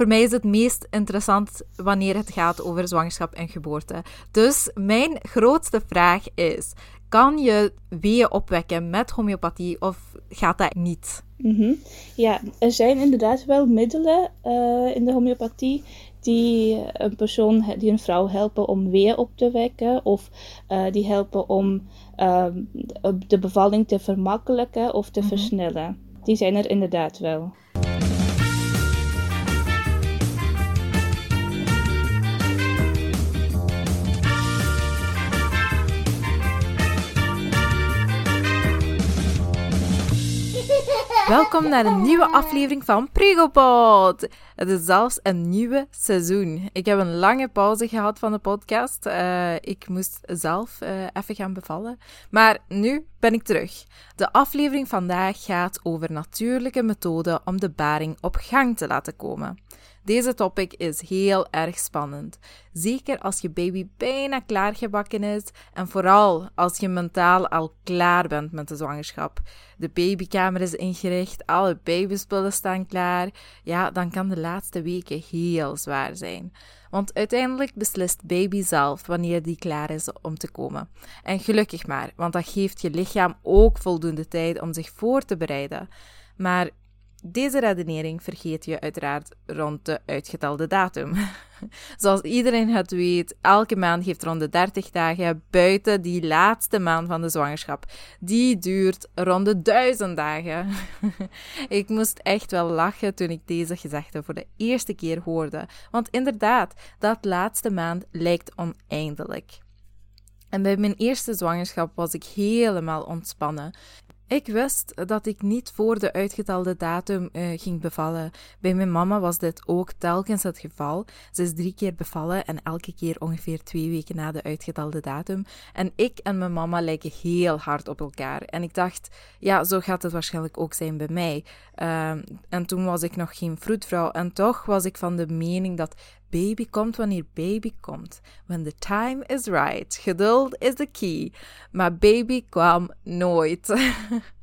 Voor mij is het meest interessant wanneer het gaat over zwangerschap en geboorte. Dus mijn grootste vraag is: kan je weeën opwekken met homeopathie of gaat dat niet? Mhm. Ja, er zijn inderdaad wel middelen uh, in de homeopathie die een persoon, die een vrouw helpen om weer op te wekken of uh, die helpen om uh, de bevalling te vermakkelijken of te mm -hmm. versnellen. Die zijn er inderdaad wel. Welkom naar een nieuwe aflevering van Prigopod. Het is zelfs een nieuwe seizoen. Ik heb een lange pauze gehad van de podcast. Uh, ik moest zelf uh, even gaan bevallen. Maar nu ben ik terug. De aflevering vandaag gaat over natuurlijke methoden om de baring op gang te laten komen. Deze topic is heel erg spannend. Zeker als je baby bijna klaargebakken is en vooral als je mentaal al klaar bent met de zwangerschap. De babykamer is ingericht, alle babyspullen staan klaar. Ja, dan kan de laatste weken heel zwaar zijn. Want uiteindelijk beslist baby zelf wanneer die klaar is om te komen. En gelukkig maar, want dat geeft je lichaam ook voldoende tijd om zich voor te bereiden. Maar deze redenering vergeet je uiteraard rond de uitgetelde datum. Zoals iedereen het weet, elke maand heeft rond de 30 dagen buiten die laatste maand van de zwangerschap. Die duurt rond de 1000 dagen. ik moest echt wel lachen toen ik deze gezegde voor de eerste keer hoorde. Want inderdaad, dat laatste maand lijkt oneindelijk. En bij mijn eerste zwangerschap was ik helemaal ontspannen. Ik wist dat ik niet voor de uitgetelde datum uh, ging bevallen. Bij mijn mama was dit ook telkens het geval. Ze is drie keer bevallen en elke keer ongeveer twee weken na de uitgetelde datum. En ik en mijn mama lijken heel hard op elkaar. En ik dacht, ja, zo gaat het waarschijnlijk ook zijn bij mij. Uh, en toen was ik nog geen vroedvrouw. En toch was ik van de mening dat Baby komt wanneer baby komt. When the time is right. Geduld is the key. Maar baby kwam nooit.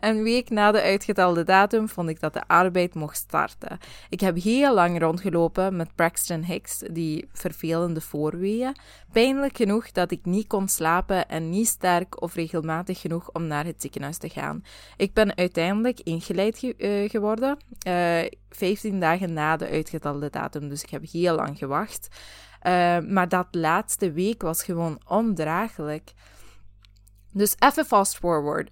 Een week na de uitgetelde datum vond ik dat de arbeid mocht starten. Ik heb heel lang rondgelopen met Braxton Hicks, die vervelende voorweeën. Pijnlijk genoeg dat ik niet kon slapen en niet sterk of regelmatig genoeg om naar het ziekenhuis te gaan. Ik ben uiteindelijk ingeleid ge uh, geworden, uh, eh, 15 dagen na de uitgetelde datum, dus ik heb heel lang gewacht. Uh, maar dat laatste week was gewoon ondraaglijk. Dus even fast forward.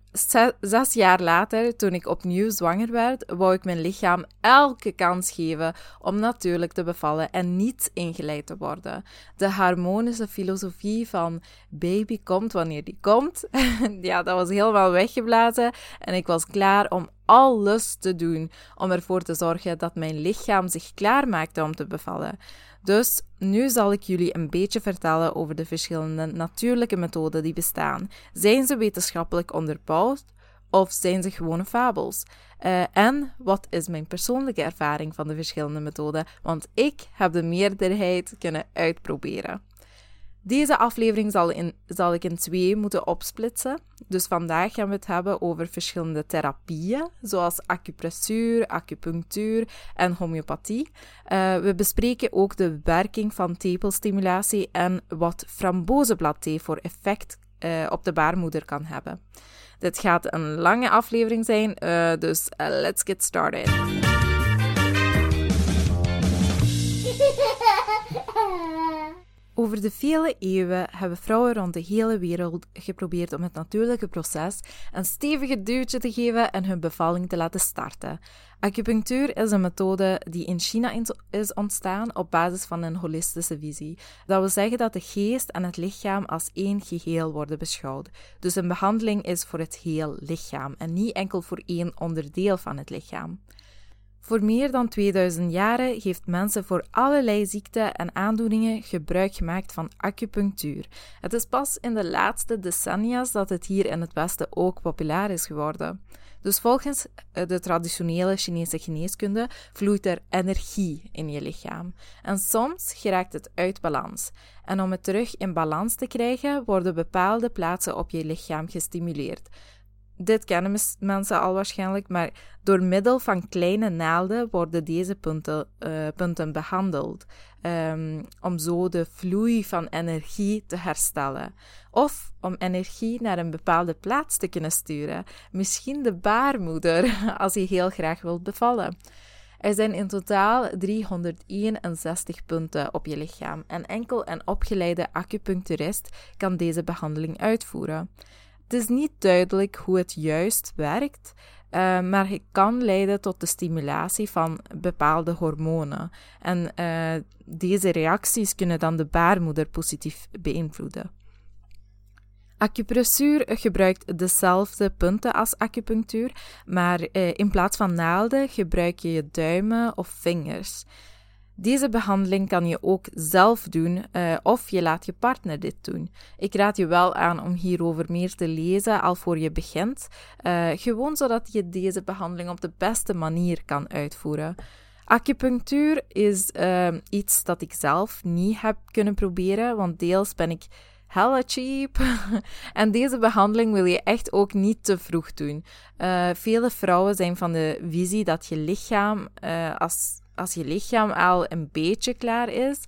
Zes jaar later, toen ik opnieuw zwanger werd, wou ik mijn lichaam elke kans geven om natuurlijk te bevallen en niet ingeleid te worden. De harmonische filosofie van baby komt wanneer die komt, ja, dat was helemaal weggeblazen en ik was klaar om alles te doen om ervoor te zorgen dat mijn lichaam zich klaarmaakte om te bevallen. Dus nu zal ik jullie een beetje vertellen over de verschillende natuurlijke methoden die bestaan. Zijn ze wetenschappelijk onderbouwd of zijn ze gewone fabels? Uh, en wat is mijn persoonlijke ervaring van de verschillende methoden? Want ik heb de meerderheid kunnen uitproberen. Deze aflevering zal, in, zal ik in twee moeten opsplitsen. Dus vandaag gaan we het hebben over verschillende therapieën, zoals acupressuur, acupunctuur en homeopathie. Uh, we bespreken ook de werking van tepelstimulatie en wat frambozenbladthee voor effect uh, op de baarmoeder kan hebben. Dit gaat een lange aflevering zijn, uh, dus let's get started. Over de vele eeuwen hebben vrouwen rond de hele wereld geprobeerd om het natuurlijke proces een stevige duwtje te geven en hun bevalling te laten starten. Acupunctuur is een methode die in China is ontstaan op basis van een holistische visie. Dat wil zeggen dat de geest en het lichaam als één geheel worden beschouwd. Dus een behandeling is voor het heel lichaam en niet enkel voor één onderdeel van het lichaam. Voor meer dan 2000 jaren heeft mensen voor allerlei ziekten en aandoeningen gebruik gemaakt van acupunctuur. Het is pas in de laatste decennia's dat het hier in het Westen ook populair is geworden. Dus volgens eh, de traditionele Chinese geneeskunde vloeit er energie in je lichaam. En soms geraakt het uit balans. En om het terug in balans te krijgen, worden bepaalde plaatsen op je lichaam gestimuleerd. Dit kennen mensen al waarschijnlijk, maar door middel van kleine naalden worden deze punten, uh, punten behandeld. Um, om zo de vloei van energie te herstellen. Of om energie naar een bepaalde plaats te kunnen sturen. Misschien de baarmoeder, als je heel graag wilt bevallen. Er zijn in totaal 361 punten op je lichaam en enkel een opgeleide acupuncturist kan deze behandeling uitvoeren. Het is niet duidelijk hoe het juist werkt, uh, maar het kan leiden tot de stimulatie van bepaalde hormonen. En uh, deze reacties kunnen dan de baarmoeder positief beïnvloeden. Acupressuur gebruikt dezelfde punten als acupunctuur, maar uh, in plaats van naalden gebruik je je duimen of vingers. Deze behandeling kan je ook zelf doen uh, of je laat je partner dit doen. Ik raad je wel aan om hierover meer te lezen al voor je begint, uh, gewoon zodat je deze behandeling op de beste manier kan uitvoeren. Acupunctuur is uh, iets dat ik zelf niet heb kunnen proberen, want deels ben ik hella cheap. en deze behandeling wil je echt ook niet te vroeg doen. Uh, vele vrouwen zijn van de visie dat je lichaam, als als je lichaam al een beetje klaar is,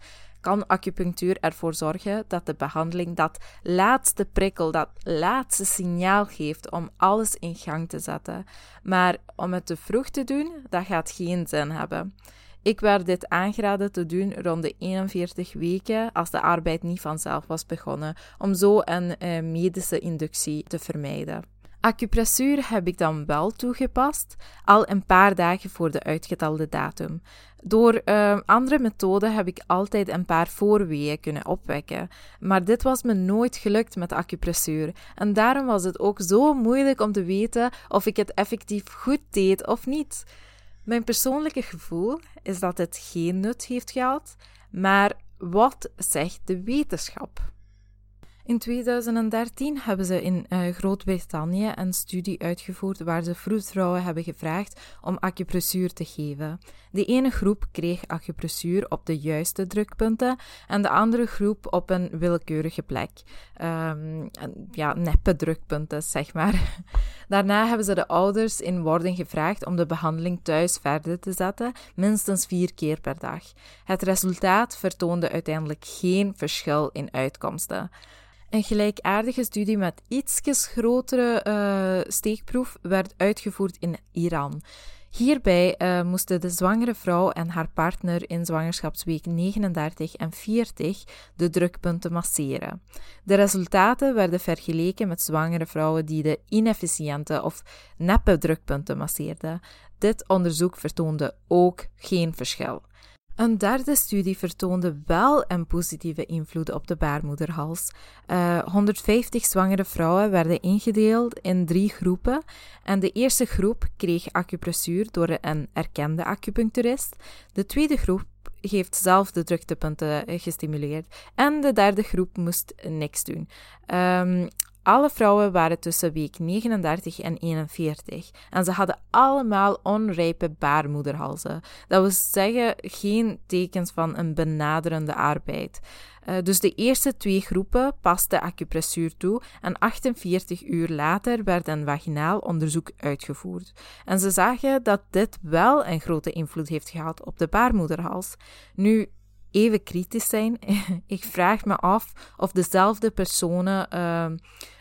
kan acupunctuur ervoor zorgen dat de behandeling dat laatste prikkel, dat laatste signaal geeft om alles in gang te zetten. Maar om het te vroeg te doen, dat gaat geen zin hebben. Ik werd dit aangeraden te doen rond de 41 weken als de arbeid niet vanzelf was begonnen, om zo een eh, medische inductie te vermijden. Acupressuur heb ik dan wel toegepast, al een paar dagen voor de uitgetelde datum. Door uh, andere methoden heb ik altijd een paar voorweeën kunnen opwekken, maar dit was me nooit gelukt met acupressuur en daarom was het ook zo moeilijk om te weten of ik het effectief goed deed of niet. Mijn persoonlijke gevoel is dat het geen nut heeft gehad, maar wat zegt de wetenschap? In 2013 hebben ze in uh, Groot-Brittannië een studie uitgevoerd waar ze vroedvrouwen hebben gevraagd om acupressuur te geven. De ene groep kreeg acupressuur op de juiste drukpunten en de andere groep op een willekeurige plek. Um, ja, neppe drukpunten, zeg maar. Daarna hebben ze de ouders in worden gevraagd om de behandeling thuis verder te zetten, minstens vier keer per dag. Het resultaat vertoonde uiteindelijk geen verschil in uitkomsten. Een gelijkaardige studie met iets grotere uh, steekproef werd uitgevoerd in Iran. Hierbij uh, moesten de zwangere vrouw en haar partner in zwangerschapsweek 39 en 40 de drukpunten masseren. De resultaten werden vergeleken met zwangere vrouwen die de inefficiënte of neppe drukpunten masseerden. Dit onderzoek vertoonde ook geen verschil. Een derde studie vertoonde wel een positieve invloed op de baarmoederhals. Uh, eh, 150 zwangere vrouwen werden ingedeeld in drie groepen en de eerste groep kreeg acupressuur door een erkende acupuncturist. De tweede groep heeft zelf de druktepunten gestimuleerd en de derde groep moest niks doen. Um, alle vrouwen waren tussen week 39 en 41 en ze hadden allemaal onrijpe baarmoederhalzen. Dat wil zeggen geen tekens van een benaderende arbeid. Uh, dus de eerste twee groepen pasten acupressuur toe en 48 uur later werd een vaginaal onderzoek uitgevoerd. En ze zagen dat dit wel een grote invloed heeft gehad op de baarmoederhals. Nu, even kritisch zijn. ik vraag me af of dezelfde personen, uh,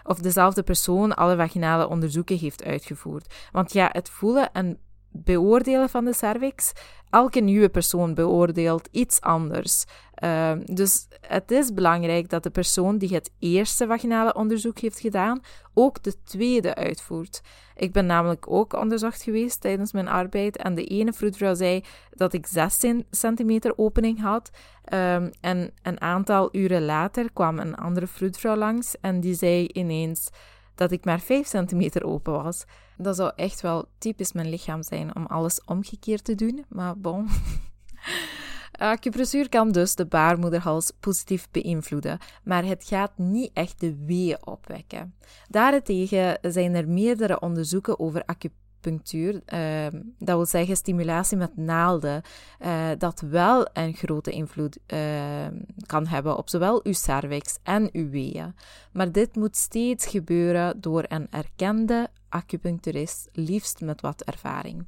of dezelfde persoon alle vaginale onderzoeken heeft uitgevoerd. Want ja, het voelen en beoordelen van de cervix, elke nieuwe persoon beoordeelt iets anders. Uh, dus het is belangrijk dat de persoon die het eerste vaginale onderzoek heeft gedaan, ook de tweede uitvoert. Ik ben namelijk ook onderzocht geweest tijdens mijn arbeid en de ene vroedvrouw zei dat ik 16 centimeter opening had. Um, en een aantal uren later kwam een andere vroedvrouw langs en die zei ineens dat ik maar 5 centimeter open was. Dat zou echt wel typisch mijn lichaam zijn om alles omgekeerd te doen, maar bon. Acupressuur kan dus de baarmoederhals positief beïnvloeden, maar het gaat niet echt de weeën opwekken. Daarentegen zijn er meerdere onderzoeken over acupunctuur, ehm, dat wil zeggen stimulatie met naalden, uh, dat wel een grote invloed ehm, kan hebben op zowel uw cervix en uw weeën. Maar dit moet steeds gebeuren door een erkende acupuncturist, liefst met wat ervaring.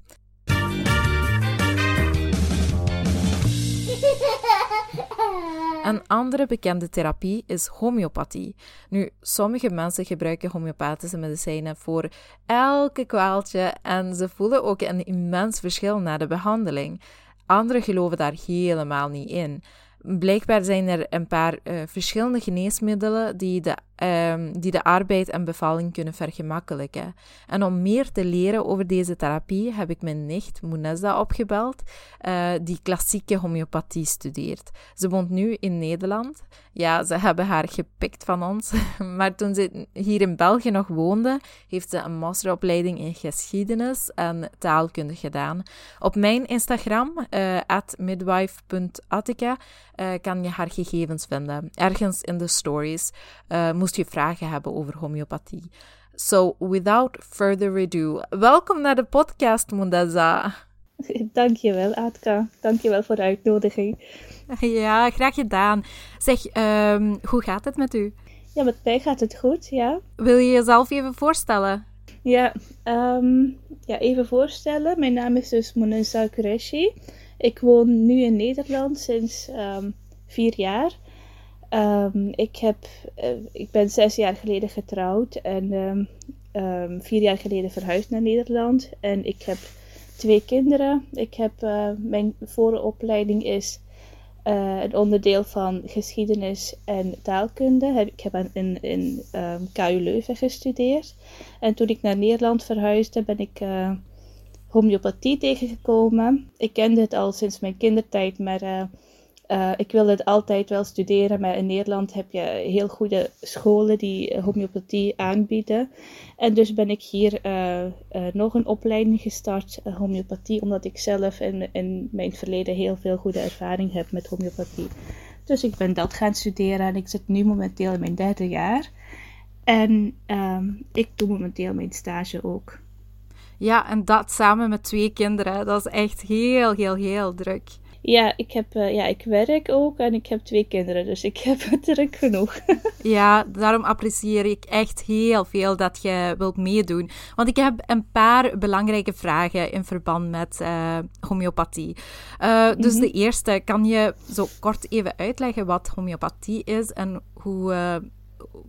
Een andere bekende therapie is homeopathie. Nu, sommige mensen gebruiken homeopathische medicijnen voor elke kwaaltje en ze voelen ook een immens verschil na de behandeling. Anderen geloven daar helemaal niet in. Blijkbaar zijn er een paar uh, verschillende geneesmiddelen die de um, die de arbeid en bevalling kunnen vergemakkelijken. En om meer te leren over deze therapie heb ik mijn nicht Munezda opgebeld, uh, die klassieke homeopathie studeert. Ze woont nu in Nederland. Ja, ze hebben haar gepikt van ons, maar toen ze hier in België nog woonde, heeft ze een masteropleiding in geschiedenis en taalkunde gedaan. Op mijn Instagram, uh, midwife.attica, uh, kan je haar gegevens vinden. Ergens in de stories. Uh, moest je vragen hebben over homeopathie. So, without further ado, welkom naar de podcast, Mundaza. Dankjewel, Atka. Dankjewel voor de uitnodiging. Ja, graag gedaan. Zeg, um, hoe gaat het met u? Ja, met mij gaat het goed, ja. Wil je jezelf even voorstellen? Ja, um, ja even voorstellen. Mijn naam is dus Muneza Qureshi. Ik woon nu in Nederland sinds um, vier jaar. Um, ik, heb, uh, ik ben zes jaar geleden getrouwd en um, um, vier jaar geleden verhuisd naar Nederland. En ik heb twee kinderen. Ik heb, uh, mijn vooropleiding is uh, een onderdeel van geschiedenis en taalkunde. Ik heb in, in KU Leuven gestudeerd. En toen ik naar Nederland verhuisde, ben ik homeopathie tegengekomen. Ik kende het al sinds mijn kindertijd, maar uh, ik wilde het altijd wel studeren, maar in Nederland heb je heel goede scholen die homeopathie aanbieden. En dus ben ik hier uh, uh, nog een opleiding gestart, homeopathie, omdat ik zelf in, in mijn verleden heel veel goede ervaring heb met homeopathie. Dus ik ben dat gaan studeren en ik zit nu momenteel in mijn derde jaar. En um, ik doe momenteel mijn stage ook. Ja, en dat samen met twee kinderen, dat is echt heel, heel, heel druk. Ja, ik, heb, uh, ja, ik werk ook en ik heb twee kinderen, dus ik heb het druk genoeg. ja, daarom apprecieer ik echt heel veel dat je wilt meedoen. Want ik heb een paar belangrijke vragen in verband met uh, homeopathie. Uh, dus de eerste, kan je zo kort even uitleggen wat homeopathie is en hoe,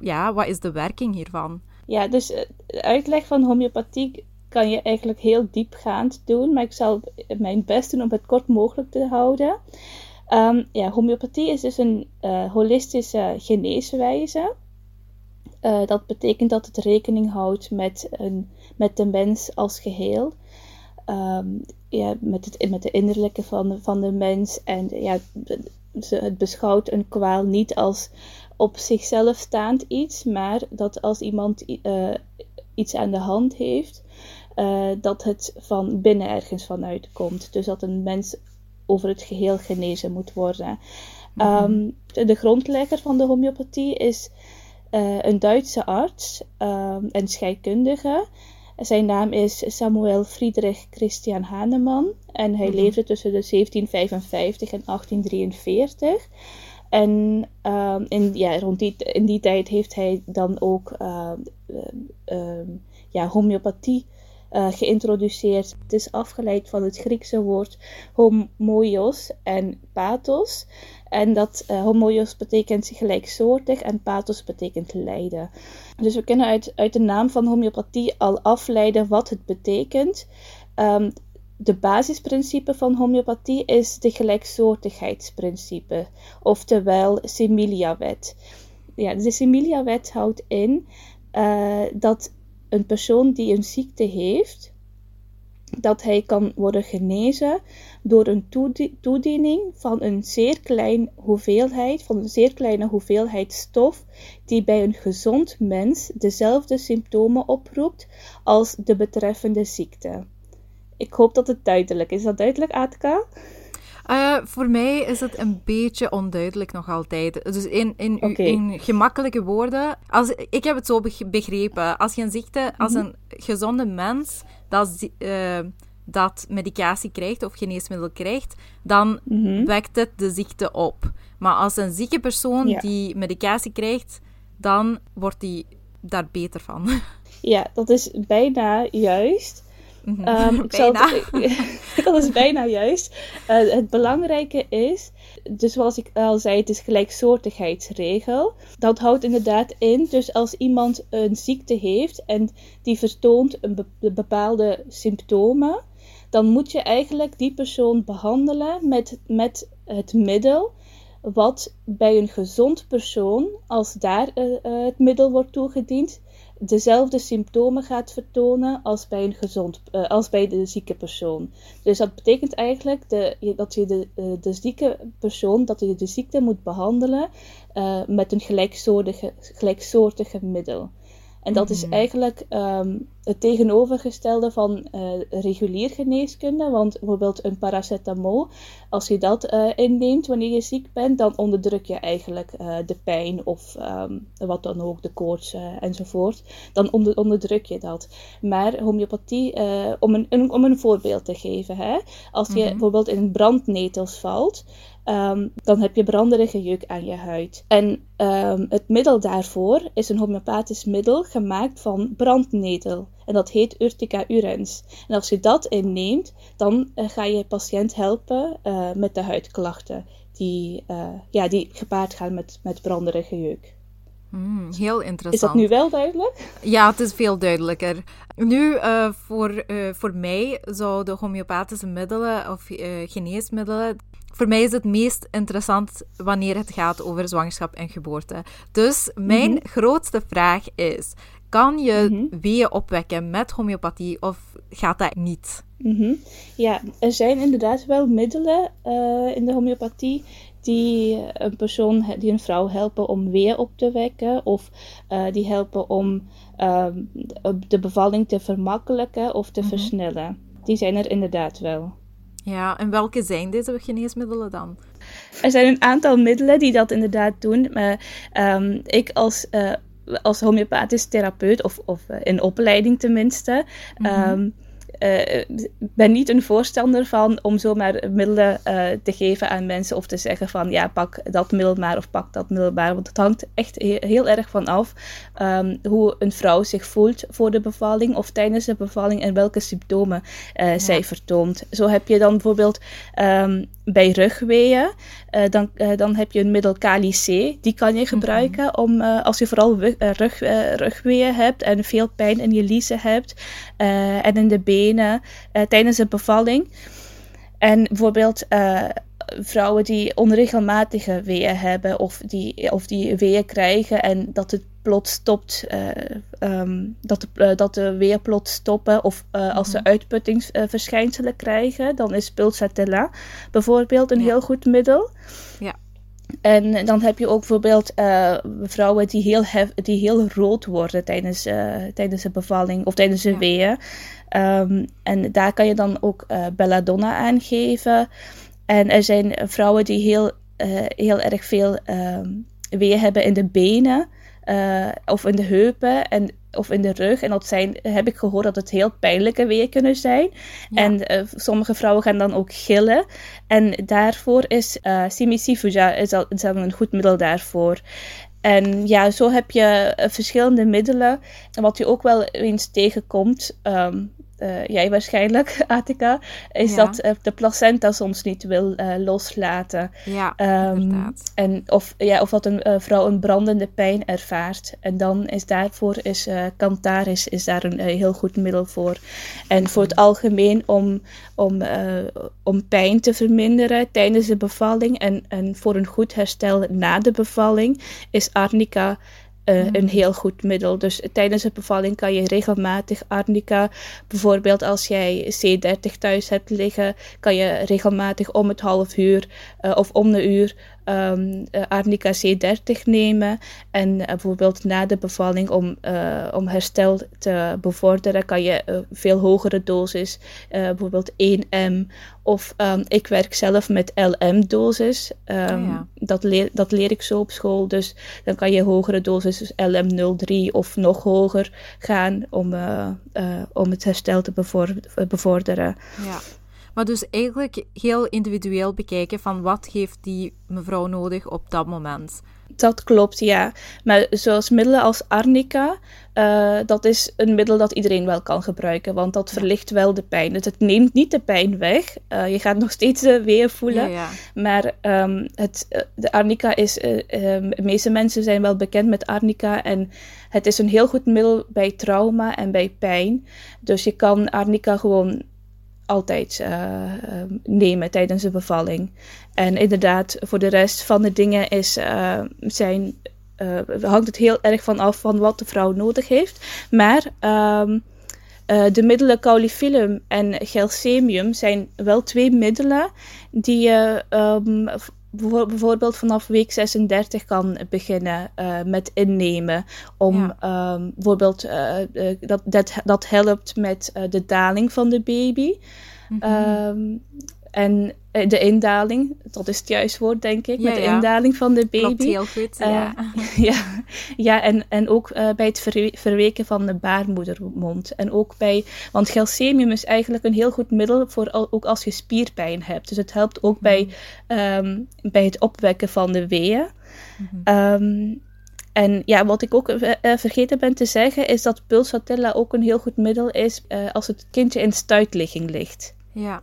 ja, wat is de werking hiervan? Ja, dus de uitleg van homeopathie kan je eigenlijk heel diepgaand doen, maar ik zal mijn best doen om het kort mogelijk te houden. Um, ja, homeopathie is dus een uh, holistische geneeswijze. Uh, dat betekent dat het rekening houdt met, een, met de mens als geheel. Um, ja, met, het, met de innerlijke van, van de mens. En ja, het beschouwt een kwaal niet als op zichzelf staand iets, maar dat als iemand uh, iets aan de hand heeft, uh, dat het van binnen ergens vanuit komt. Dus dat een mens over het geheel genezen moet worden. Mm um, de grondlegger van de homeopathie is uh, een Duitse arts um, en scheikundige. Zijn naam is Samuel Friedrich Christian Hahnemann en hij mm -hmm. leefde tussen de 1755 en 1843. En um, in, ja, rond die, in die tijd heeft hij dan ook uh, ja, homeopathie uh, geïntroduceerd. Het is afgeleid van het Griekse woord homoios en pathos. En dat uh, homoios betekent gelijksoortig en pathos betekent lijden. Dus we kunnen uit, uit de naam van homeopathie al afleiden wat het betekent. Um, de basisprincipe van homeopathie is de gelijksoortigheidsprincipe, oftewel Similia-wet. Ja, de Similia-wet houdt in uh, dat een persoon die een ziekte heeft, dat hij kan worden genezen door een toediening van een zeer kleine hoeveelheid, van een zeer kleine hoeveelheid stof die bij een gezond mens dezelfde symptomen oproept als de betreffende ziekte. Ik hoop dat het duidelijk is. Is dat duidelijk, Atka? Uh, voor mij is het een beetje onduidelijk nog altijd. Dus in, in, in gemakkelijke woorden. Als, ik heb het zo beg- begrepen. Als je een ziekte, als een gezonde mens dat, eh, dat medicatie krijgt of geneesmiddel krijgt, dan Mhm. wekt het de ziekte op. Maar als een zieke persoon Ja. die medicatie krijgt, dan wordt die daar beter van. Ja, dat is bijna juist. Mhm. Ehm, ik zal het- dat is bijna juist. Eh, het belangrijke is, dus zoals ik al zei, het is gelijksoortigheidsregel. Dat houdt inderdaad in, dus als iemand een ziekte heeft en die vertoont een be- bepaalde symptomen, dan moet je eigenlijk die persoon behandelen met, met het middel wat bij een gezond persoon, als daar eh, eh, het middel wordt toegediend, dezelfde symptomen gaat vertonen als bij, een gezond, eh, als bij de zieke persoon. Dus dat betekent eigenlijk de, dat je de, eh, de zieke persoon, dat je de ziekte moet behandelen eh, met een gelijksoortige, gelijksoortige middel. En dat is Mhm. eigenlijk ehm, het tegenovergestelde van eh, regulier geneeskunde. Want bijvoorbeeld een paracetamol, als je dat eh, inneemt wanneer je ziek bent, dan onderdruk je eigenlijk eh, de pijn of ehm, wat dan ook, de koorts enzovoort. Dan onder, onderdruk je dat. Maar homeopathie, om, een, een- om een voorbeeld te geven, hè? als je Mhm. bijvoorbeeld in brandnetels valt, Ehm, dan heb je branderige juk aan je huid. En ehm, het middel daarvoor is een homeopathisch middel gemaakt van brandnetel. En dat heet Urtica urens. En als je dat inneemt, dan eh, ga je patiënt helpen eh, met de huidklachten die, eh, ja, die gepaard gaan met, met branderige juk. Hmm, heel interessant. Is dat nu wel duidelijk? Ja, het is veel duidelijker. Nu, voor, voor mij zouden homeopathische middelen of geneesmiddelen. Voor mij is het meest interessant wanneer het gaat over zwangerschap en geboorte. Dus mijn grootste vraag is: kan je Mhm. weeën opwekken met homeopathie of gaat dat niet? Mhm. Ja, er zijn inderdaad wel middelen eh, in de homeopathie die een persoon, die een vrouw helpen om weer op te wekken of eh, die helpen om ehm, de bevalling te vermakkelijken of te versnellen. Die zijn er inderdaad wel. Ja, en welke zijn deze geneesmiddelen dan? Er zijn een aantal middelen die dat inderdaad doen. Maar ehm, ik als, eh, als homeopathisch therapeut, of, of eh, in opleiding tenminste, ehm, eh, ben niet een voorstander van om zomaar middelen eh, te geven aan mensen of te zeggen van ja, pak dat middel maar of pak dat middel maar. Want het hangt echt he- heel erg van af ehm, hoe een vrouw zich voelt voor de bevalling of tijdens de bevalling en welke symptomen eh, zij vertoont. Zo heb je dan bijvoorbeeld ehm, bij rugweeën, eh, dan, eh, dan heb je een middel Kali C. Die kan je gebruiken om, eh, als je vooral eh, rug, eh, rugweeën hebt en veel pijn in je liezen hebt eh, en in de eh, tijdens de bevalling. En bijvoorbeeld eh, vrouwen die onregelmatige weeën hebben of die, of die weeën krijgen en dat het plots stopt, eh, ehm, dat, de, dat de weeën plots stoppen of als ze uitputtingsverschijnselen krijgen, dan is Pulsatilla bijvoorbeeld een Ja. heel goed middel. Ja. En dan heb je ook bijvoorbeeld vrouwen die heel, hef- die heel rood worden tijdens, tijdens de bevalling of tijdens de Ja. weeën. Ehm, en daar kan je dan ook eh, belladonna aan geven. En er zijn vrouwen die heel, eh, heel erg veel ehm weeën hebben in de benen eh, of in de heupen en, of in de rug. En dat zijn, heb ik gehoord dat het heel pijnlijke weeën kunnen zijn. Ja. En sommige vrouwen gaan dan ook gillen. En daarvoor is uh, Simisifuja is, al, is dan een goed middel daarvoor. En ja, zo heb je verschillende middelen. En wat je ook wel eens tegenkomt, ehm, eh, jij waarschijnlijk, Attica, is Ja. dat eh, de placenta soms niet wil eh, loslaten. Ja, Ehm, inderdaad. en of, ja, of dat een vrouw een brandende pijn ervaart. En dan is daarvoor is Cantaris is daar een heel goed middel voor. En voor het algemeen om, om, om pijn te verminderen tijdens de bevalling en, en voor een goed herstel na de bevalling is arnica uh, een heel goed middel. Dus tijdens de bevalling kan je regelmatig arnica, bijvoorbeeld als jij C30 thuis hebt liggen, kan je regelmatig om het half uur uh, of om de uur um, uh, arnica C30 nemen. En uh, bijvoorbeeld na de bevalling, om, uh, om herstel te bevorderen, kan je veel hogere dosis, bijvoorbeeld 1M. Of um, ik werk zelf met LM-dosis. Um, oh ja. dat, leer, dat leer ik zo op school. Dus dan kan je hogere dosis, dus LM03 of nog hoger gaan om, om het herstel te bevorderen. Ja. Maar dus eigenlijk heel individueel bekijken van wat heeft die mevrouw nodig op dat moment. Dat klopt, ja. Maar zoals middelen als arnica, uh, dat is een middel dat iedereen wel kan gebruiken, want dat verlicht wel de pijn. Dus het neemt niet de pijn weg. Uh, je gaat nog steeds de weeën voelen. Ja, ja. Maar um, het, de arnica is, uh, um, de meeste mensen zijn wel bekend met arnica en het is een heel goed middel bij trauma en bij pijn. Dus je kan arnica gewoon altijd uh, nemen tijdens de bevalling. En inderdaad, voor de rest van de dingen is, uh, zijn, hangt het heel erg van af van wat de vrouw nodig heeft. Maar um, de middelen caulifilum en gelsemium zijn wel twee middelen die je um, bijvoorbeeld vanaf week 36 kan beginnen uh, met innemen. Om ja. um, bijvoorbeeld, uh, dat, dat, dat helpt met de daling van de baby. Mm -hmm. um, en de indaling, dat is het juist woord, denk ik, ja, met de ja. indaling van de baby. Klopt heel goed, ja. ja, ja, en, en ook bij het ver, verweken van de baarmoedermond. En ook bij, want gelsemium is eigenlijk een heel goed middel voor al, ook als je spierpijn hebt. Dus het helpt ook mm -hmm. bij, um, bij het opwekken van de weeën. Mm -hmm. um, en ja, wat ik ook uh, vergeten ben te zeggen, is dat pulsatilla ook een heel goed middel is als het kindje in stuitligging ligt. Ja.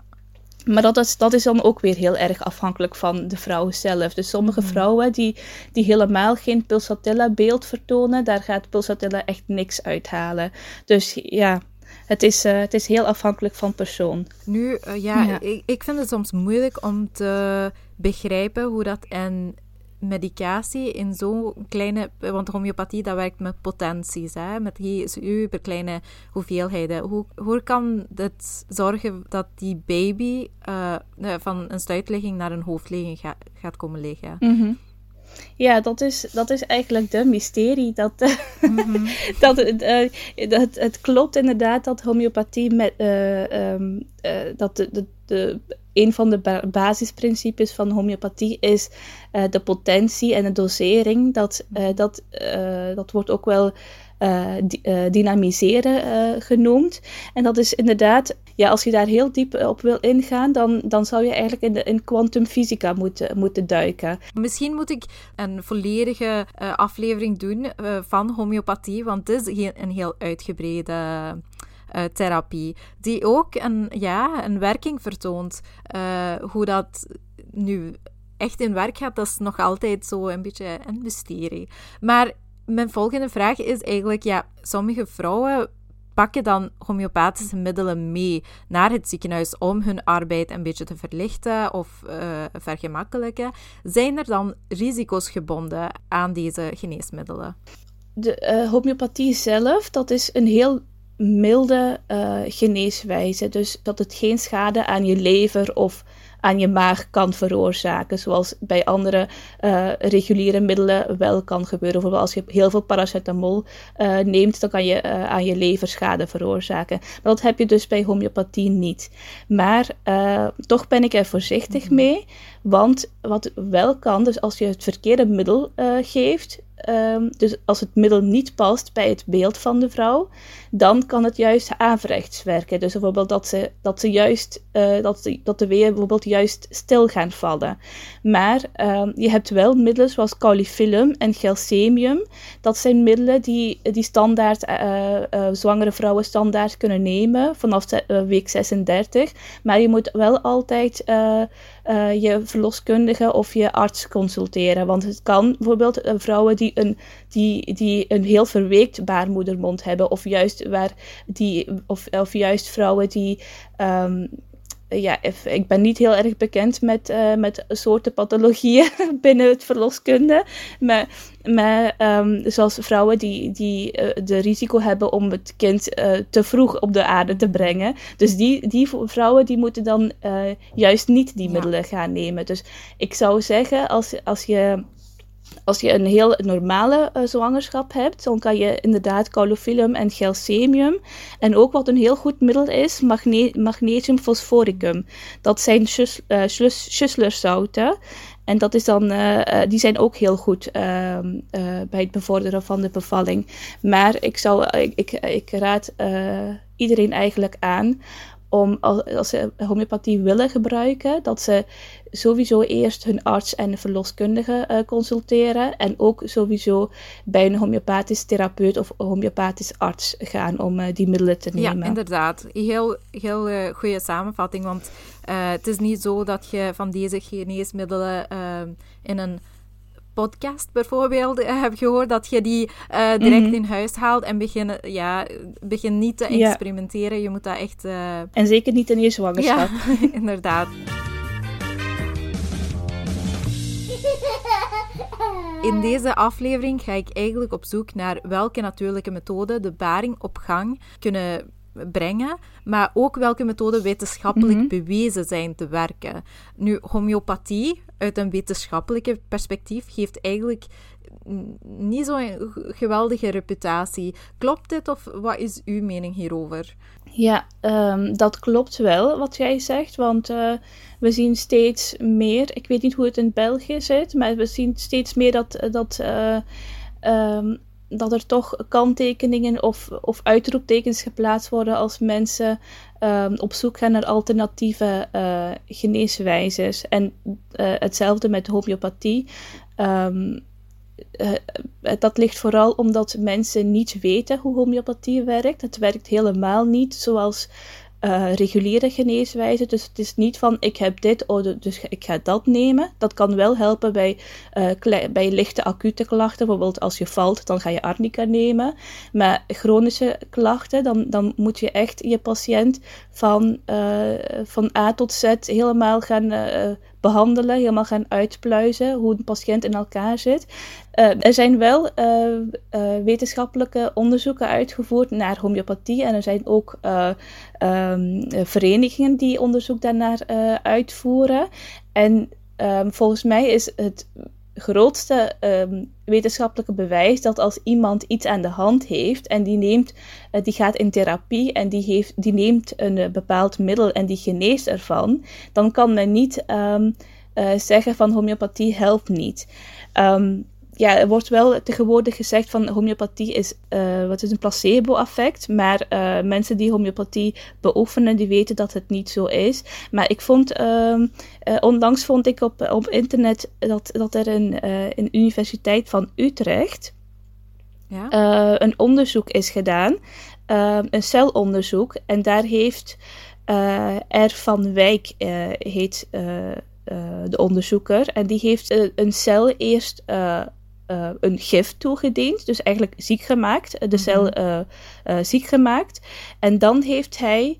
Maar dat is, dat is dan ook weer heel erg afhankelijk van de vrouw zelf. Dus sommige mm. vrouwen die, die helemaal geen pulsatilla beeld vertonen, daar gaat pulsatilla echt niks uithalen. Dus ja, het is, uh, het is heel afhankelijk van persoon. Nu, ja, ja. Ik, ik vind het soms moeilijk om te begrijpen hoe dat en medicatie in zo'n kleine... Want homeopathie, dat werkt met potenties, hè, met super kleine hoeveelheden. Hoe, hoe kan het zorgen dat die baby uh, van een stuitligging naar een hoofdligging ga, gaat komen liggen? -hmm. Ja, dat is, dat is eigenlijk de mysterie. Dat, mm -hmm. dat, uh, dat, het klopt inderdaad dat homeopathie met, uh, um, dat de, de, de een van de ba basisprincipes van homeopathie is de potentie en de dosering. Dat, dat, dat wordt ook wel dynamiseren genoemd. En dat is inderdaad, ja, als je daar heel diep op wil ingaan, dan, dan zou je eigenlijk in, de, in kwantumfysica moeten, moeten duiken. Misschien moet ik een volledige aflevering doen van homeopathie, want het is een heel uitgebreide therapie, die ook een, ja, een werking vertoont. Hoe dat nu echt in werk gaat, dat is nog altijd zo een beetje een mysterie. Maar mijn volgende vraag is eigenlijk, ja, sommige vrouwen pakken dan homeopathische middelen mee naar het ziekenhuis om hun arbeid een beetje te verlichten of uh, vergemakkelijken. Zijn er dan risico's gebonden aan deze geneesmiddelen? De uh, homeopathie zelf, dat is een heel milde uh, geneeswijze. Dus dat het geen schade aan je lever of aan je maag kan veroorzaken. Zoals bij andere uh, reguliere middelen wel kan gebeuren. Bijvoorbeeld als je heel veel paracetamol uh, neemt, dan kan je uh, aan je lever schade veroorzaken. Maar dat heb je dus bij homeopathie niet. Maar toch ben ik er voorzichtig mm -hmm. mee. Want wat wel kan, dus als je het verkeerde middel geeft, Um, dus als het middel niet past bij het beeld van de vrouw, dan kan het juist averechts werken. Dus bijvoorbeeld dat, ze, dat, ze juist, uh, dat, de, dat de weeën bijvoorbeeld juist stil gaan vallen. Maar um, je hebt wel middelen zoals caulifilum en gelsemium. Dat zijn middelen die, die standaard, uh, uh, zwangere vrouwen standaard kunnen nemen vanaf week 36. Maar je moet wel altijd je verloskundige of je arts consulteren. Want het kan bijvoorbeeld vrouwen die een, die, die een heel verweekt baarmoedermond hebben, of juist, waar die, of, of juist vrouwen die. Um, ja, ik ben niet heel erg bekend met, uh, met soorten pathologieën binnen het verloskunde. Maar, maar um, zoals vrouwen die, die uh, de risico hebben om het kind uh, te vroeg op de aarde te brengen. Dus die, die vrouwen die moeten dan juist niet die middelen gaan nemen. Dus ik zou zeggen, als, als je als je een heel normale uh, zwangerschap hebt, dan kan je inderdaad calofilum en gelsemium. En ook wat een heel goed middel is, magne magnesium fosforicum. Dat zijn Schusslerzouten. Uh, en dat is dan, uh, die zijn ook heel goed ehm, bij het bevorderen van de bevalling. Maar ik, ik, ik, ik raad iedereen eigenlijk aan om als ze homeopathie willen gebruiken, dat ze sowieso eerst hun arts en verloskundige uh, consulteren. En ook sowieso bij een homeopathisch therapeut of homeopathisch arts gaan om uh, die middelen te nemen. Ja, inderdaad. Heel, heel uh, goede samenvatting. Want het is niet zo dat je van deze geneesmiddelen in een podcast bijvoorbeeld uh, heb gehoord, dat je die uh, direct mm -hmm. in huis haalt en begin, ja, begin niet te experimenteren. Ja. Je moet dat echt... Uh... En zeker niet in je zwangerschap. Ja, inderdaad. In deze aflevering ga ik eigenlijk op zoek naar welke natuurlijke methoden de baring op gang kunnen brengen, maar ook welke methoden wetenschappelijk mm -hmm. bewezen zijn te werken. Nu, homeopathie uit een wetenschappelijke perspectief geeft eigenlijk niet zo'n geweldige reputatie. Klopt dit of wat is uw mening hierover? Ja, um, dat klopt wel wat jij zegt, want uh, we zien steeds meer, ik weet niet hoe het in België zit, maar we zien steeds meer dat, dat uh, um, dat er toch kanttekeningen of, of uitroeptekens geplaatst worden als mensen um, op zoek gaan naar alternatieve uh, geneeswijzes. En uh, hetzelfde met homeopathie. Um, uh, dat ligt vooral omdat mensen niet weten hoe homeopathie werkt. Het werkt helemaal niet zoals uh, reguliere geneeswijze. Dus het is niet van ik heb dit, oh, dus ik ga dat nemen. Dat kan wel helpen bij, uh, bij lichte acute klachten. Bijvoorbeeld als je valt, dan ga je arnica nemen. Maar chronische klachten, dan, dan moet je echt je patiënt van, uh, van A tot Z helemaal gaan behandelen, helemaal gaan uitpluizen hoe een patiënt in elkaar zit. Uh, er zijn wel uh, uh, wetenschappelijke onderzoeken uitgevoerd naar homeopathie en er zijn ook um, verenigingen die onderzoek daarnaar uitvoeren. En um, volgens mij is het grootste um, wetenschappelijke bewijs dat als iemand iets aan de hand heeft en die, neemt, uh, die gaat in therapie en die, heeft, die neemt een uh, bepaald middel en die geneest ervan, dan kan men niet um, uh, zeggen van homeopathie helpt niet. Um, ja, er wordt wel tegenwoordig gezegd van homeopathie is, uh, wat is een placebo-effect. Maar uh, mensen die homeopathie beoefenen, die weten dat het niet zo is. Maar ik vond, uh, onlangs vond ik op, op internet dat, dat er een, een Universiteit van Utrecht ja? een onderzoek is gedaan. een celonderzoek. En daar heeft R. van Wijk, heet de onderzoeker. En die heeft een cel eerst uh, een gif toegediend, dus eigenlijk ziek gemaakt, de mhm. cel uh, uh, ziek gemaakt. En dan heeft hij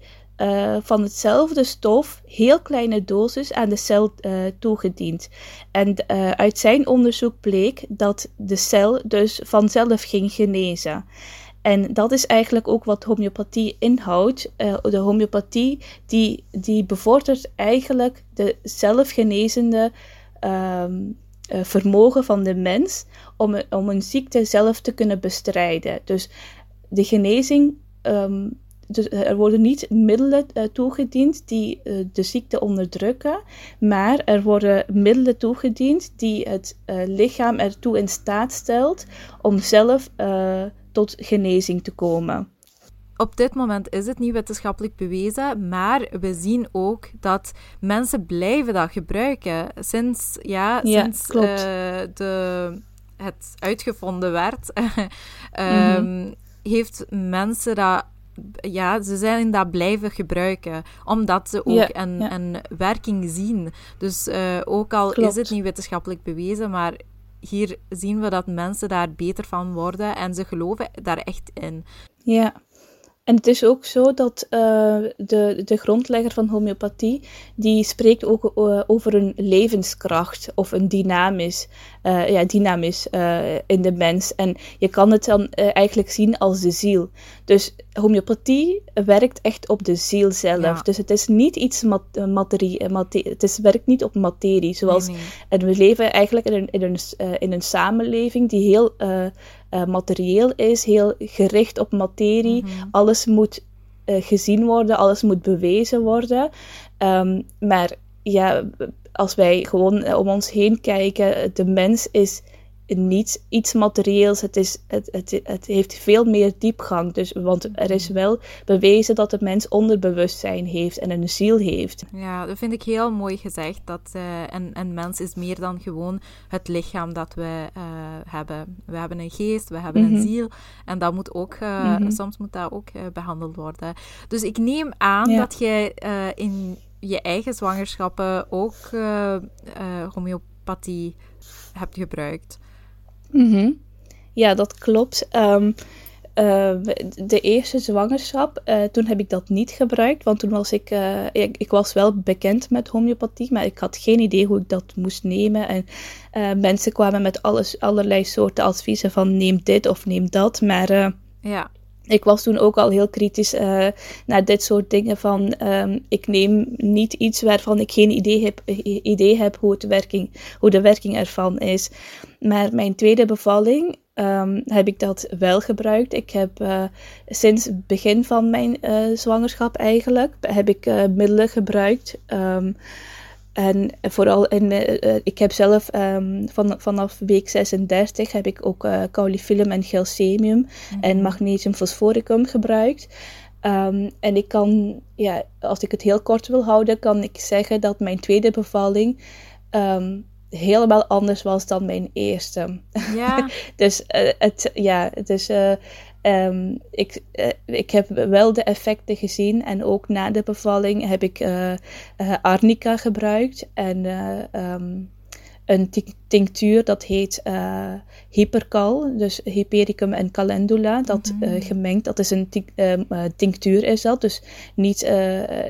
van hetzelfde stof heel kleine doses aan de cel toegediend. En uit zijn onderzoek bleek dat de cel dus vanzelf ging genezen. En dat is eigenlijk ook wat homeopathie inhoudt. de homeopathie die, die bevordert eigenlijk de zelfgenezende um, uh, vermogen van de mens om, om een ziekte zelf te kunnen bestrijden. Dus de genezing, um, dus er worden niet middelen toegediend die de ziekte onderdrukken, maar er worden middelen toegediend die het lichaam ertoe in staat stelt om zelf tot genezing te komen op dit moment is het niet wetenschappelijk bewezen, maar we zien ook dat mensen blijven dat gebruiken. Sinds, ja, ja sinds uh, de, het uitgevonden werd, um, heeft mensen dat ja, ze zijn dat blijven gebruiken, omdat ze ook ja, een, ja. een, werking zien. Dus uh, ook al Klopt. is het niet wetenschappelijk bewezen, maar hier zien we dat mensen daar beter van worden en ze geloven daar echt in. Ja, En het is ook zo dat uh, de, de grondlegger van homeopathie, die spreekt ook uh, over een levenskracht of een dynamisch, uh, ja, dynamisch in de mens. En je kan het dan eigenlijk zien als de ziel. Dus homeopathie werkt echt op de ziel zelf. Ja. Dus het is niet iets mat materie, materie, het is, werkt niet op materie. Zoals, nee, nee. En we leven eigenlijk in een, in een, in een samenleving die heel uh, materieel is, heel gericht op materie. Mm -hmm. Alles moet uh, gezien worden, alles moet bewezen worden. Um, maar ja, als wij gewoon om ons heen kijken, de mens is niet iets materieels. Het, is, het, het, het heeft veel meer diepgang. Dus, want er is wel bewezen dat de mens onderbewustzijn heeft en een ziel heeft. Ja, dat vind ik heel mooi gezegd. Dat uh, een, een mens is meer dan gewoon het lichaam dat we uh, hebben. We hebben een geest, we hebben mm -hmm. een ziel. En dat moet ook, uh, mm -hmm. soms moet dat ook behandeld worden. Dus ik neem aan ja. dat jij in je eigen zwangerschappen ook homeopathie hebt gebruikt. Mm -hmm. Ja, dat klopt. Um, uh, de eerste zwangerschap, uh, toen heb ik dat niet gebruikt, want toen was ik, uh, ik, ik, was wel bekend met homeopathie, maar ik had geen idee hoe ik dat moest nemen. En mensen kwamen met alles, allerlei soorten adviezen van neem dit of neem dat, maar ja ik was toen ook al heel kritisch uh, naar dit soort dingen van um, ik neem niet iets waarvan ik geen idee heb, idee heb hoe, het werking, hoe de werking ervan is. Maar mijn tweede bevalling um, heb ik dat wel gebruikt. Ik heb uh, sinds het begin van mijn zwangerschap eigenlijk heb ik middelen gebruikt. Um, en vooral in, uh, ik heb zelf um, van, vanaf week 36 heb ik ook uh, caulifilum en gelcemium mm -hmm. en magnesium fosforicum gebruikt. Um, en ik kan, ja, als ik het heel kort wil houden, kan ik zeggen dat mijn tweede bevalling um, helemaal anders was dan mijn eerste. Ja. dus uh, het, ja, het is Um, ik, uh, ik heb wel de effecten gezien en ook na de bevalling heb ik uh, uh, arnica gebruikt en um, een tinctuur dat heet hypercal, dus hypericum en calendula, dat mm -hmm. uh, gemengd, dat is een uh, tinctuur is dat, dus niet,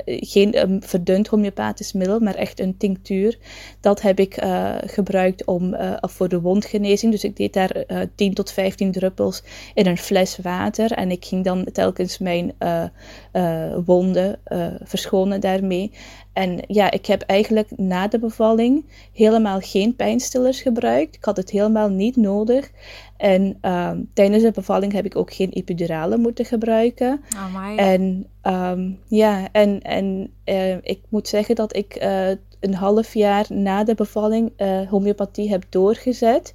geen um, verdund homeopathisch middel, maar echt een tinctuur. Dat heb ik gebruikt om, voor de wondgenezing, dus ik deed daar 10 tot 15 druppels in een fles water en ik ging dan telkens mijn wonden verschonen daarmee. En ja, ik heb eigenlijk na de bevalling helemaal geen pijnstillers gebruikt. Ik had het helemaal niet nodig. En um, tijdens de bevalling heb ik ook geen epidurale moeten gebruiken. Oh en um, ja, en, en uh, ik moet zeggen dat ik uh, een half jaar na de bevalling uh, homeopathie heb doorgezet.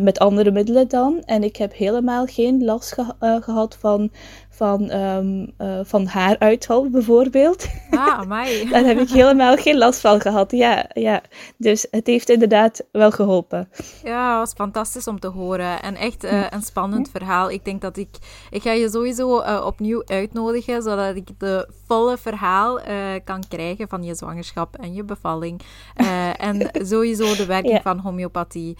met andere middelen dan. En ik heb helemaal geen last ge gehad van van, um, uh, van haaruithal bijvoorbeeld. Ah, mij. Daar heb ik helemaal geen last van gehad. Ja, ja, dus het heeft inderdaad wel geholpen. Ja, het was fantastisch om te horen. En echt uh, een spannend verhaal. Ik denk dat ik... Ik ga je sowieso uh, opnieuw uitnodigen, zodat ik de volle verhaal kan krijgen van je zwangerschap en je bevalling. en sowieso de werking ja. van homeopathie.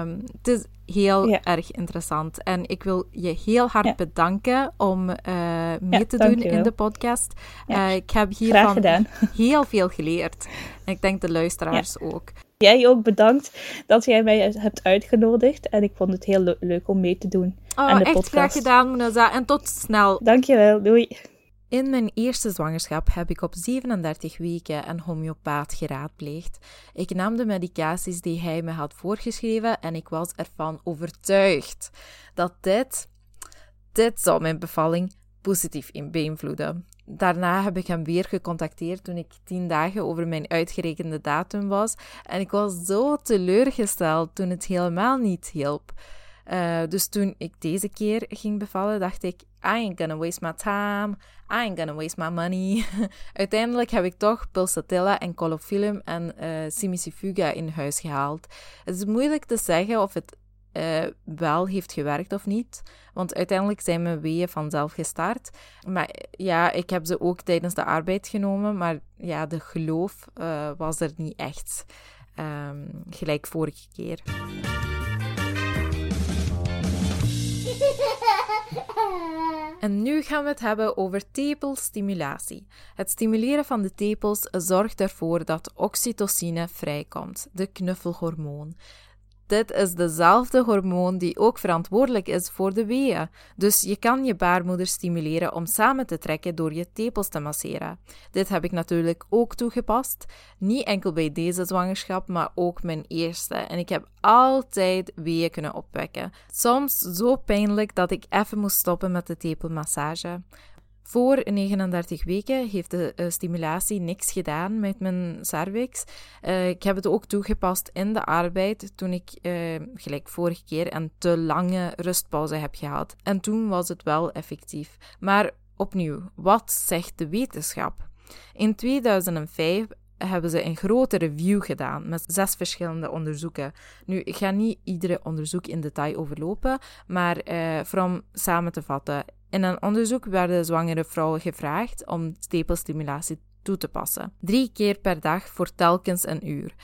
Um, het is heel ja. erg interessant. En ik wil je heel hard ja. bedanken om uh, mee ja, te doen in de podcast. Uh, ik heb hiervan heel veel geleerd. En ik denk de luisteraars ook. Jij ook bedankt dat jij mij hebt uitgenodigd. En ik vond het heel le leuk om mee te doen oh, aan de echt podcast. graag gedaan, Monaza. En tot snel. Dankjewel. Doei. In mijn eerste zwangerschap heb ik op 37 weken een homeopaat geraadpleegd. Ik nam de medicaties die hij me had voorgeschreven en ik was ervan overtuigd dat dit, dit zou mijn bevalling positief in beïnvloeden. Daarna heb ik hem weer gecontacteerd toen ik tien dagen over mijn uitgerekende datum was en ik was zo teleurgesteld toen het helemaal niet hielp. Uh, dus toen ik deze keer ging bevallen, dacht ik: I ain't gonna waste my time, I ain't gonna waste my money. Uiteindelijk heb ik toch pulsatilla en colofilum en uh, simicifuga in huis gehaald. Het is moeilijk te zeggen of het uh, wel heeft gewerkt of niet, want uiteindelijk zijn mijn weeën vanzelf gestart. Maar ja, ik heb ze ook tijdens de arbeid genomen, maar ja, de geloof was er niet echt um, gelijk vorige keer. En nu gaan we het hebben over tepelstimulatie. Het stimuleren van de tepels zorgt ervoor dat oxytocine vrijkomt, de knuffelhormoon. Dit is dezelfde hormoon die ook verantwoordelijk is voor de weeën. Dus je kan je baarmoeder stimuleren om samen te trekken door je tepels te masseren. Dit heb ik natuurlijk ook toegepast. Niet enkel bij deze zwangerschap, maar ook mijn eerste. En ik heb altijd weeën kunnen opwekken. Soms zo pijnlijk dat ik even moest stoppen met de tepelmassage. Voor 39 weken heeft de uh, stimulatie niks gedaan met mijn cervix. Uh, ik heb het ook toegepast in de arbeid toen ik, uh, gelijk vorige keer, een te lange rustpauze heb gehad. En toen was het wel effectief. Maar opnieuw, wat zegt de wetenschap? In 2005 hebben ze een grote review gedaan met zes verschillende onderzoeken. Nu, ik ga niet iedere onderzoek in detail overlopen, maar uh, om samen te vatten. In een onderzoek werden zwangere vrouwen gevraagd om stepelstimulatie toe te passen. Drie keer per dag voor telkens een uur.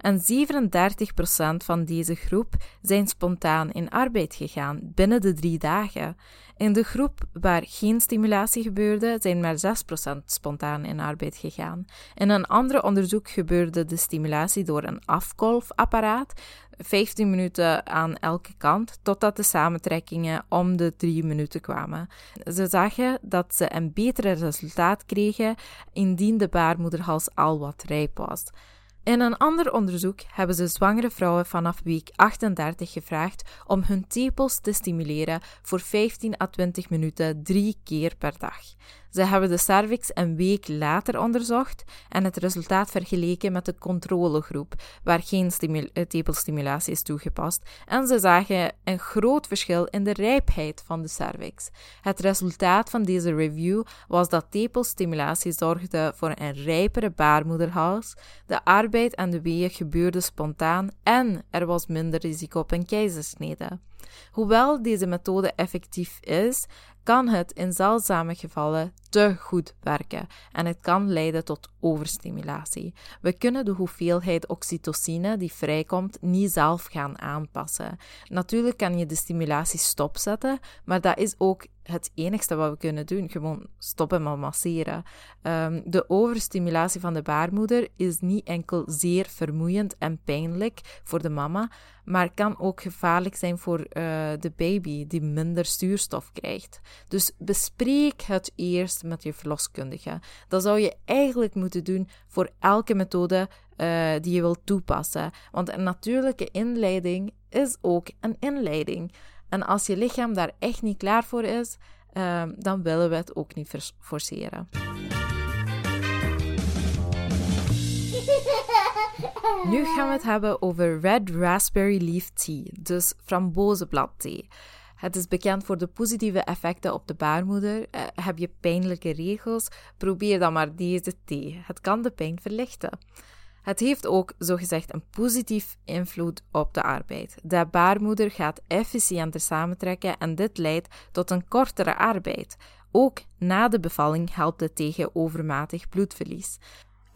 En 37% van deze groep zijn spontaan in arbeid gegaan binnen de drie dagen. In de groep waar geen stimulatie gebeurde, zijn maar 6% spontaan in arbeid gegaan. In een ander onderzoek gebeurde de stimulatie door een afkolfapparaat, 15 minuten aan elke kant, totdat de samentrekkingen om de 3 minuten kwamen. Ze zagen dat ze een beter resultaat kregen indien de baarmoederhals al wat rijp was. In een ander onderzoek hebben ze zwangere vrouwen vanaf week 38 gevraagd om hun tepels te stimuleren voor 15 à 20 minuten drie keer per dag. Ze hebben de cervix een week later onderzocht en het resultaat vergeleken met de controlegroep, waar geen eh, tepelstimulatie is toegepast, en ze zagen een groot verschil in de rijpheid van de cervix. Het resultaat van deze review was dat tepelstimulatie zorgde voor een rijpere baarmoederhals, de arbeid en de weeën gebeurden spontaan en er was minder risico op een keizersnede. Hoewel deze methode effectief is, kan het in zeldzame gevallen te goed werken en het kan leiden tot overstimulatie. We kunnen de hoeveelheid oxytocine die vrijkomt niet zelf gaan aanpassen. Natuurlijk kan je de stimulatie stopzetten, maar dat is ook het enigste wat we kunnen doen. Gewoon stoppen met masseren. Um, de overstimulatie van de baarmoeder is niet enkel zeer vermoeiend en pijnlijk voor de mama, maar kan ook gevaarlijk zijn voor uh, de baby die minder zuurstof krijgt. Dus bespreek het eerst met je verloskundige. Dat zou je eigenlijk moeten doen voor elke methode uh, die je wilt toepassen. Want een natuurlijke inleiding is ook een inleiding. En als je lichaam daar echt niet klaar voor is, uh, dan willen we het ook niet forceren. Nu gaan we het hebben over Red Raspberry Leaf Tea, dus frambozenbladthee. Het is bekend voor de positieve effecten op de baarmoeder. Uh, heb je pijnlijke regels? Probeer dan maar deze thee. Het kan de pijn verlichten. Het heeft ook zogezegd een positief invloed op de arbeid. De baarmoeder gaat efficiënter samentrekken en dit leidt tot een kortere arbeid. Ook na de bevalling helpt het tegen overmatig bloedverlies.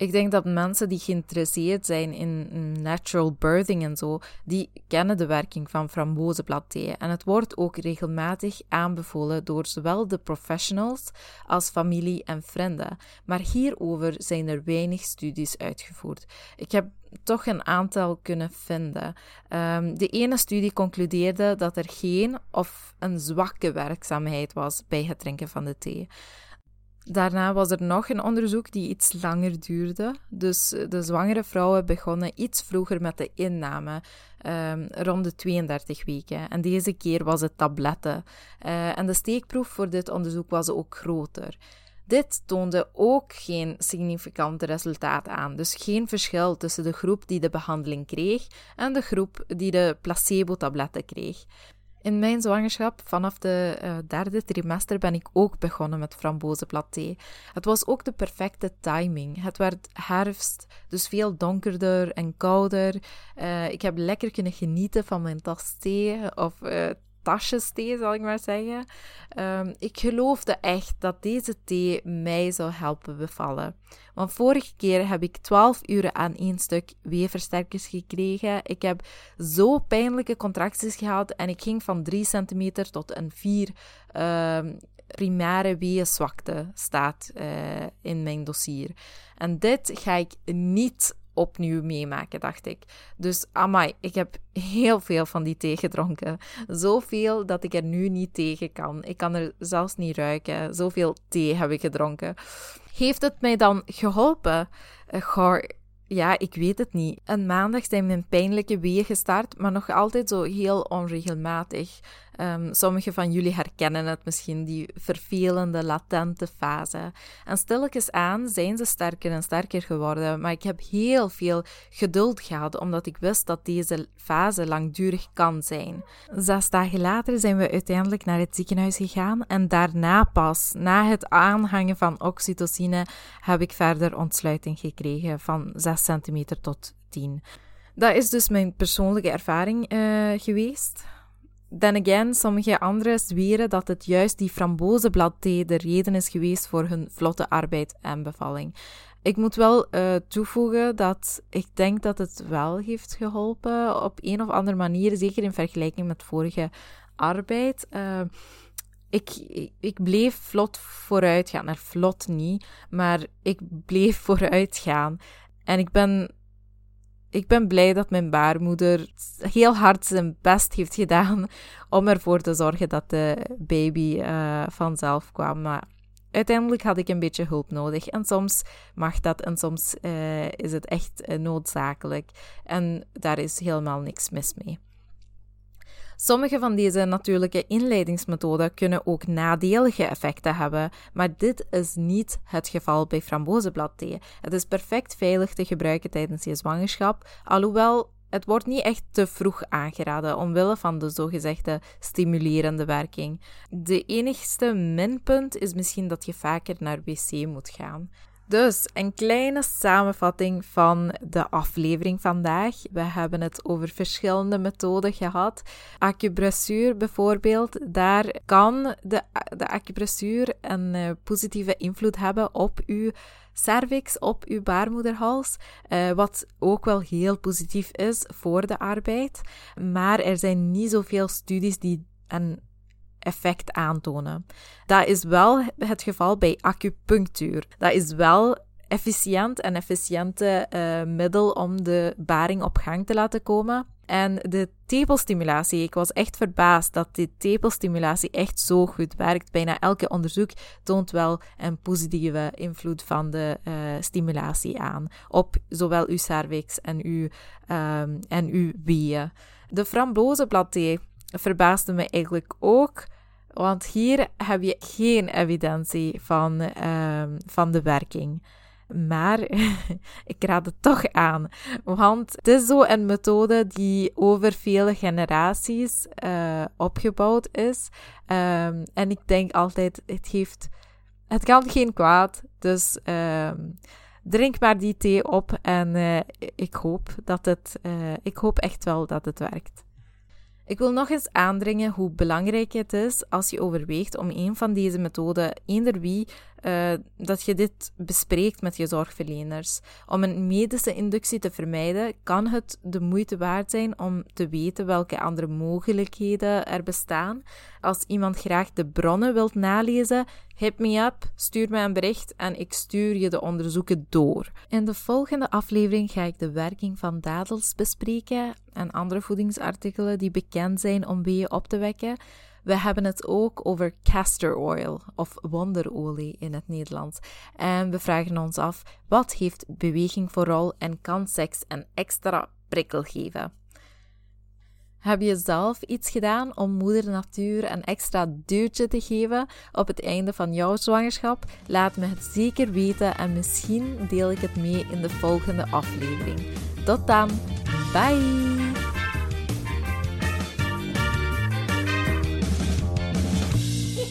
Ik denk dat mensen die geïnteresseerd zijn in natural birthing en zo, die kennen de werking van frambozenbladthee. En het wordt ook regelmatig aanbevolen door zowel de professionals als familie en vrienden. Maar hierover zijn er weinig studies uitgevoerd. Ik heb toch een aantal kunnen vinden. Um, de ene studie concludeerde dat er geen of een zwakke werkzaamheid was bij het drinken van de thee. Daarna was er nog een onderzoek die iets langer duurde. Dus eh, de zwangere vrouwen begonnen iets vroeger met de inname, um, rond de 32 weken. En deze keer was het tabletten. Uh, en de steekproef voor dit onderzoek was ook groter. Dit toonde ook geen significante resultaat aan, dus geen verschil tussen de groep die de behandeling kreeg en de groep die de placebo-tabletten kreeg. In mijn zwangerschap, vanaf de uh, derde trimester, ben ik ook begonnen met frambozenbladthee. Het was ook de perfecte timing. Het werd herfst, dus veel donkerder en kouder. Uh, ik heb lekker kunnen genieten van mijn tas thee of uh, tasjes thee, zal ik maar zeggen. Um, ik geloofde echt dat deze thee mij zou helpen bevallen. Want vorige keer heb ik 12 uren aan één stuk weefversterkers gekregen. Ik heb zo pijnlijke contracties gehad en ik ging van 3 centimeter tot een 4 um, primaire weeënzwakte staat uh, in mijn dossier. En dit ga ik niet opnieuw meemaken, dacht ik. Dus amai, ik heb heel veel van die thee gedronken. Zoveel dat ik er nu niet tegen kan. Ik kan er zelfs niet ruiken. Zoveel thee heb ik gedronken. Heeft het mij dan geholpen? Uh, ja, ik weet het niet. Een maandag zijn mijn pijnlijke weeën gestart, maar nog altijd zo heel onregelmatig. Um, Sommigen van jullie herkennen het misschien, die vervelende, latente fase. En stilletjes aan zijn ze sterker en sterker geworden, maar ik heb heel veel geduld gehad, omdat ik wist dat deze fase langdurig kan zijn. Zes dagen later zijn we uiteindelijk naar het ziekenhuis gegaan en daarna pas, na het aanhangen van oxytocine, heb ik verder ontsluiting gekregen van 6 centimeter tot 10. Dat is dus mijn persoonlijke ervaring uh, geweest. Then again, sommige anderen zweren dat het juist die frambozenbladthee de reden is geweest voor hun vlotte arbeid en bevalling. Ik moet wel uh, toevoegen dat ik denk dat het wel heeft geholpen op een of andere manier, zeker in vergelijking met vorige arbeid. Uh, ik, ik, bleef vlot vooruit gaan. Er vlot niet, maar ik bleef vooruit gaan. En ik ben ik ben blij dat mijn baarmoeder heel hard zijn best heeft gedaan om ervoor te zorgen dat de baby uh, vanzelf kwam. Maar uiteindelijk had ik een beetje hulp nodig. En soms mag dat en soms uh, is het echt uh, noodzakelijk. En daar is helemaal niks mis mee. Sommige van deze natuurlijke inleidingsmethoden kunnen ook nadelige effecten hebben, maar dit is niet het geval bij frambozenbladthee. Het is perfect veilig te gebruiken tijdens je zwangerschap, alhoewel het wordt niet echt te vroeg aangeraden omwille van de zogezegde stimulerende werking. De enigste minpunt is misschien dat je vaker naar wc moet gaan. Dus een kleine samenvatting van de aflevering vandaag. We hebben het over verschillende methoden gehad. Acupressuur bijvoorbeeld, daar kan de, de acupressuur een uh, positieve invloed hebben op uw cervix, op uw baarmoederhals, uh, wat ook wel heel positief is voor de arbeid. Maar er zijn niet zoveel studies die een effect aantonen. Dat is wel het geval bij acupunctuur. Dat is wel efficiënt en efficiënte uh, middel om de baring op gang te laten komen. En de tepelstimulatie, ik was echt verbaasd dat die tepelstimulatie echt zo goed werkt. Bijna elke onderzoek toont wel een positieve invloed van de uh, stimulatie aan op zowel uw cervix en uw, um, en uw weeën. De frambozenbladthee verbaasde me eigenlijk ook want hier heb je geen evidentie van, uh, van de werking. Maar ik raad het toch aan. Want het is zo een methode die over vele generaties uh, opgebouwd is. Um, en ik denk altijd, het heeft... Het kan geen kwaad. Dus um, drink maar die thee op. En uh, ik hoop dat het... Uh, ik hoop echt wel dat het werkt. Ik wil nog eens aandringen hoe belangrijk het is als je overweegt om een van deze methoden, eender wie, uh, dat je dit bespreekt met je zorgverleners. Om een medische inductie te vermijden, kan het de moeite waard zijn om te weten welke andere mogelijkheden er bestaan. Als iemand graag de bronnen wilt nalezen, hit me up, stuur me een bericht en ik stuur je de onderzoeken door. In de volgende aflevering ga ik de werking van dadels bespreken en andere voedingsartikelen die bekend zijn om weeën op te wekken. We hebben het ook over castor oil of wonderolie in het Nederlands. En we vragen ons af: wat heeft beweging vooral en kan seks een extra prikkel geven? Heb je zelf iets gedaan om moeder natuur een extra duwtje te geven op het einde van jouw zwangerschap? Laat me het zeker weten en misschien deel ik het mee in de volgende aflevering. Tot dan, bye!